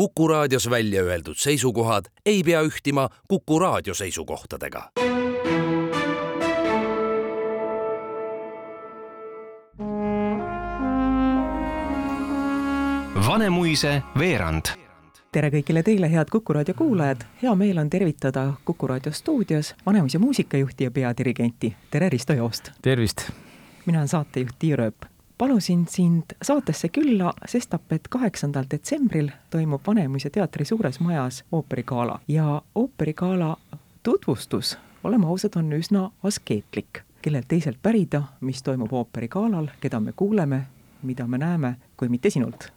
Kuku raadios välja öeldud seisukohad ei pea ühtima Kuku raadio seisukohtadega. Vanemuise veerand tere kõigile teile, head Kuku raadio kuulajad, hea meel on tervitada Kuku raadio stuudios Vanemuise muusikajuhti ja peadirigenti, tere Risto Joost! tervist! mina olen saatejuht Tiia Rööp palusin sind saatesse külla, sestap et kaheksandal detsembril toimub Vanemuise teatri suures majas ooperigala. Ja ooperigala tutvustus, oleme ausad, on üsna askeetlik. kellelt teiselt pärida, mis toimub ooperigalal, keda me kuuleme, mida me näeme, kui mitte sinult.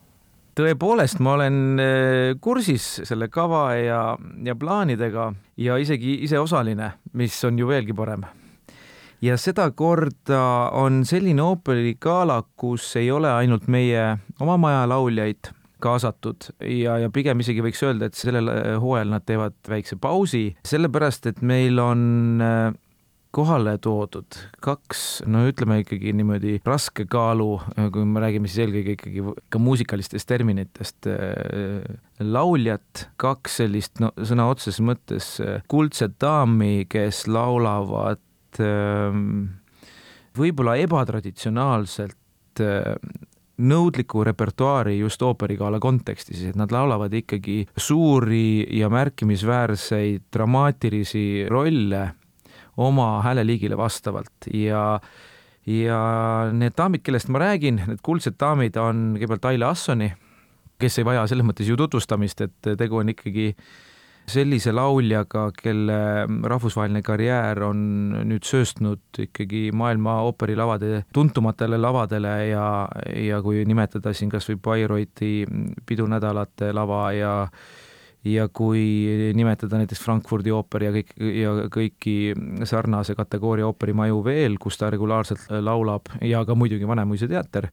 Tõepoolest, ma olen äh, kursis selle kava ja, ja plaanidega ja isegi ise osaline, mis on ju veelgi parem ja sedakorda on selline ooperigala, kus ei ole ainult meie oma maja lauljaid kaasatud ja, ja pigem isegi võiks öelda, et sellel äh, hooajal nad teevad väikse pausi, sellepärast et meil on äh, kohale toodud kaks, no ütleme ikkagi niimoodi raske kaalu, äh, kui me räägime siis eelkõige ikkagi ka muusikalistest terminitest, lauljat, kaks sellist no sõna otseses mõttes kuldset daami, kes laulavad Ähm, võib-olla ebatraditsionaalselt äh, nõudliku repertuaari just ooperigala kontekstis, et nad laulavad ikkagi suuri ja märkimisväärseid dramaatilisi rolle oma hääleliigile vastavalt. Ja ja need daamid, kellest ma räägin, need kuldsed daamid on kõigepealt Aile Assoni, kes ei vaja selles mõttes ju tutvustamist, et tegu on ikkagi äh, sellise lauljaga, kelle rahvusvaheline karjäär on nüüd sööstnud ikkagi maailma ooperilavade tuntumatele lavadele ja, ja kui nimetada siin kas või Bayreuthi pidunädalate lava ja ja kui nimetada näiteks Frankfurdi ooper ja kõik, ja kõiki sarnase kategooria ooperimaju veel, kus ta regulaarselt laulab ja ka muidugi Vanemuise teater,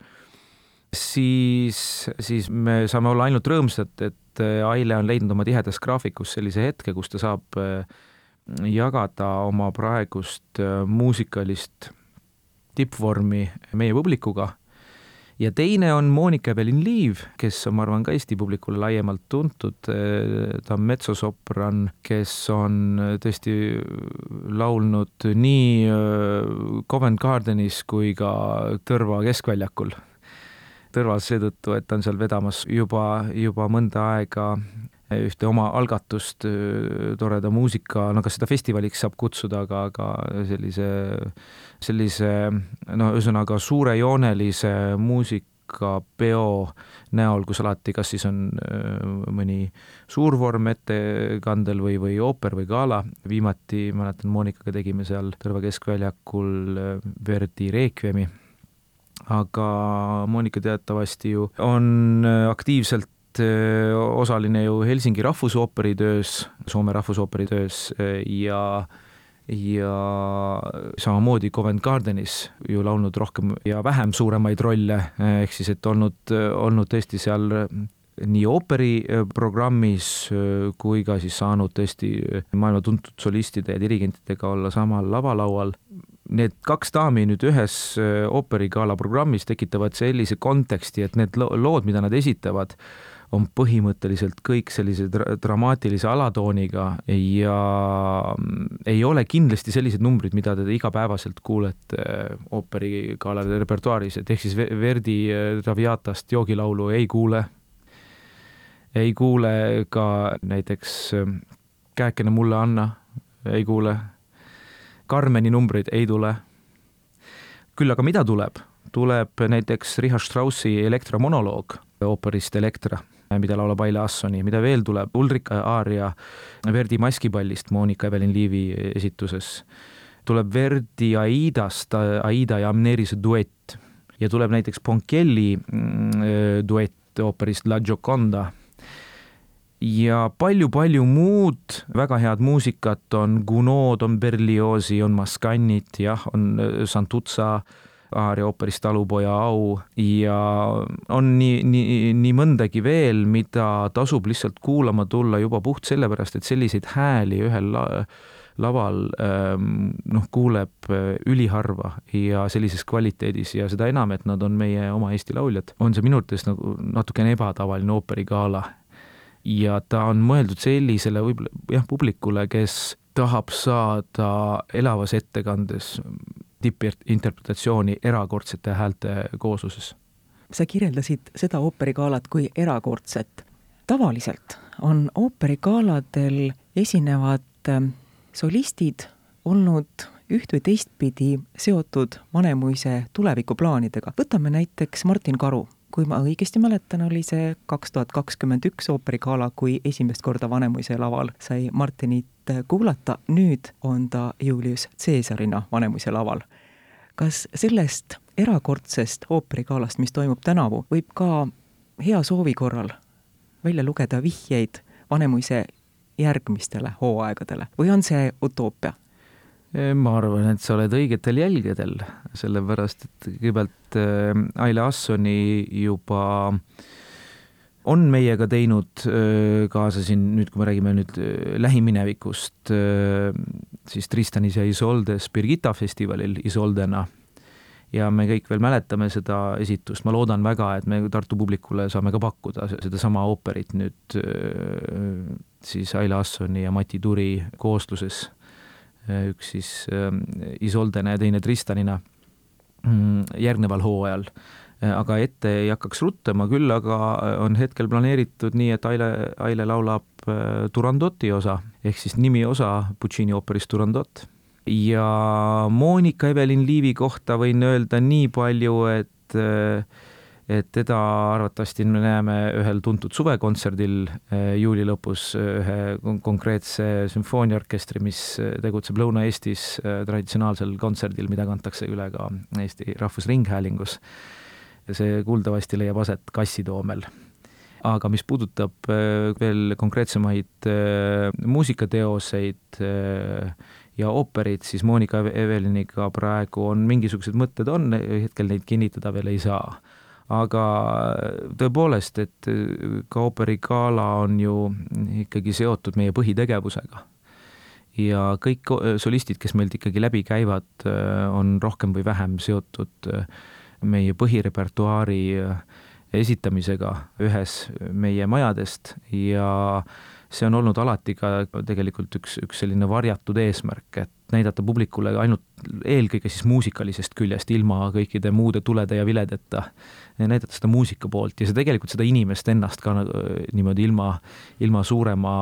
siis, siis me saame olla ainult rõõmsad, et äh, Aile on leidnud oma tihedas graafikus sellise hetke, kus ta saab äh, jagada oma praegust äh, muusikalist tippvormi meie publikuga. ja teine on Monika Evelin-Liiv, kes on, ma arvan, ka Eesti publikule laiemalt tuntud. ta on metsosopran, kes on tõesti laulnud nii Covent Gardenis kui ka Tõrva keskväljakul Tõrvas seetõttu, et ta on seal vedamas juba, juba mõnda aega ühte oma algatust, toreda muusika, no kas seda festivaliks saab kutsuda, aga, aga sellise, sellise no ühesõnaga suurejoonelise muusikapeo näol, kus alati kas siis on mõni suurvorm ettekandel või, või ooper või gala, viimati mäletan, Monikaga tegime seal Tõrva keskväljakul Verdi Requiemi aga Monika teatavasti ju on äh, aktiivselt äh, osaline ju Helsingi rahvusooperi töös, Soome rahvusooperi töös äh, ja ja samamoodi Covent Gardenis ju laulnud rohkem ja vähem suuremaid rolle, ehk siis et olnud, olnud tõesti seal nii ooperiprogrammis kui ka siis saanud tõesti maailma tuntud solistide ja dirigentidega olla samal lavalaual need kaks daami nüüd ühes äh, ooperigala programmis tekitavad sellise konteksti, et need lood, mida nad esitavad, on põhimõtteliselt kõik sellise dra dramaatilise alatooniga ja mm, ei ole kindlasti sellised numbrid, mida te igapäevaselt kuulete äh, ooperigala repertuaaris, et ehk siis Verdi äh, Traviatast joogilaulu ei kuule, ei kuule ka näiteks Käekene mulle anna, ei kuule Carmeni numbreid ei tule. küll aga mida tuleb? tuleb näiteks Richard Straussi Elektra monoloog ooperist Elektra, mida laulab Aile Assoni, mida veel tuleb, Ulrika aaria Verdi maskipallist Monika Evelin-Liivi esituses, tuleb Verdi Aidast Aida ja Amnerise duett. Ja tuleb näiteks Ponkelli mm, duett ooperist La Gioconda ja palju-palju muud väga head muusikat on Gounod, on Berliozi, on Mascanit, jah, on äh, Santuzza aaria ooperist Talupoja au. Ja on nii, nii, nii mõndagi veel, mida tasub lihtsalt kuulama tulla juba puht sellepärast, et selliseid hääli ühel la laval ähm, noh, kuuleb äh, üliharva ja sellises kvaliteedis ja seda enam, et nad on meie oma Eesti lauljad, on see minu arvates nagu natukene ebatavaline ooperigala ja ta on mõeldud sellisele võib-olla jah, publikule, kes tahab saada elavas ettekandes tippinterpretatsiooni erakordsete häälte koosluses. sa kirjeldasid seda ooperigaalat kui erakordset. tavaliselt on ooperigaaladel esinevad ähm, solistid olnud üht või teistpidi seotud Vanemuise tulevikuplaanidega. võtame näiteks Martin Karu kui ma õigesti mäletan, oli see kaks tuhat kakskümmend üks ooperigala, kui esimest korda Vanemuise laval sai Martinit kuulata, nüüd on ta Julius Caesarina Vanemuise laval. kas sellest erakordsest ooperigalast, mis toimub tänavu, võib ka hea soovi korral välja lugeda vihjeid Vanemuise järgmistele hooaegadele või on see utoopia? Ma arvan, et sa oled õigetel jälgedel, sellepärast et kõigepealt äh, Aile Assoni juba on meiega teinud äh, kaasa siin nüüd, kui me räägime nüüd äh, lähiminevikust, siis Tristanis ja Isoldes Birgitta festivalil Isoldena. Ja me kõik veel mäletame seda esitust, ma loodan väga, et me Tartu publikule saame ka pakkuda sedasama ooperit nüüd siis Aile Assoni ja Mati Turi koosluses üks siis ähm, Isoldena ja teine Tristanina mm, järgneval hooajal. Äh, aga ette ei hakkaks ruttama, küll aga äh, on hetkel planeeritud nii, et Aile, Aile laulab Turandoti osa ehk siis nimiosa Puccini ooperist Turandot. ja Monika Evelin Liivi kohta võin öelda nii palju, et et teda arvatavasti me näeme ühel tuntud suvekontserdil eh, juuli lõpus eh, ühe konkreetse sümfooniaorkestri, mis eh, tegutseb Lõuna-Eestis traditsionaalsel kontserdil, mida kantakse üle ka Eesti Rahvusringhäälingus. see kuuldavasti leiab aset Kassitoomel aga mis puudutab veel konkreetsemaid muusikateoseid ja ooperit, siis Monika Eveliniga praegu on mingisugused mõtted on, hetkel neid kinnitada veel ei saa aga tõepoolest, et ka ooperigala on ju ikkagi seotud meie põhitegevusega. ja kõik solistid, kes meilt ikkagi läbi käivad, on rohkem või vähem seotud meie põhirepertuaari esitamisega ühes meie majadest ja see on olnud alati ka tegelikult üks, üks selline varjatud eesmärk, et näidata publikule ainult eelkõige siis muusikalisest küljest, ilma kõikide muude tulede ja viledeta, näidata seda muusika poolt ja see tegelikult seda inimest ennast ka nagu, niimoodi ilma, ilma suurema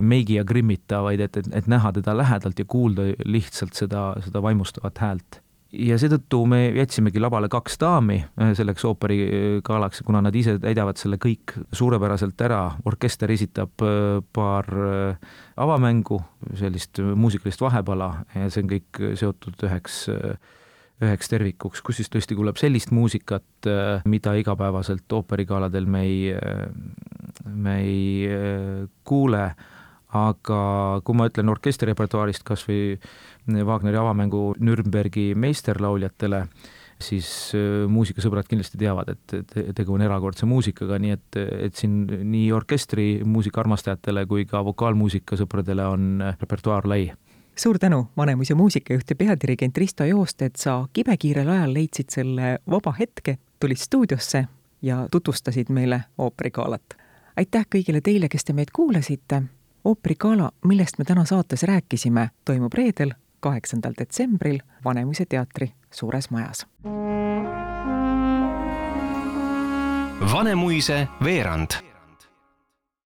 meigi ja grimmita, vaid et, et, et näha teda lähedalt ja kuulda lihtsalt seda, seda vaimustavat häält ja seetõttu me jätsimegi lavale kaks daami äh, selleks ooperigaalaks, kuna nad ise täidavad selle kõik suurepäraselt ära, orkester esitab äh, paar äh, avamängu, sellist muusikalist vahepala ja see on kõik seotud üheks üheks tervikuks, kus siis tõesti kuuleb sellist muusikat, mida igapäevaselt ooperigaaladel me ei, me ei kuule, aga kui ma ütlen orkestri repertuaarist kas või Wagneri avamängu Nürnbergi meisterlauljatele, siis äh, muusikasõbrad kindlasti teavad, et, tegu on erakordse muusikaga, nii et, et siin nii orkestri muusika armastajatele kui ka vokaalmuusika sõpradele on äh, repertuaar lai suur tänu, Vanemuise muusikajuht ja peadirigent Risto Joost, et sa kibekiirel ajal leidsid selle vaba hetke, tulid stuudiosse ja tutvustasid meile ooperigaalat. aitäh kõigile teile, kes te meid kuulasite. Ooperigala, millest me täna saates rääkisime, toimub reedel, kaheksandal detsembril Vanemuise teatri suures majas. Vanemuise veerand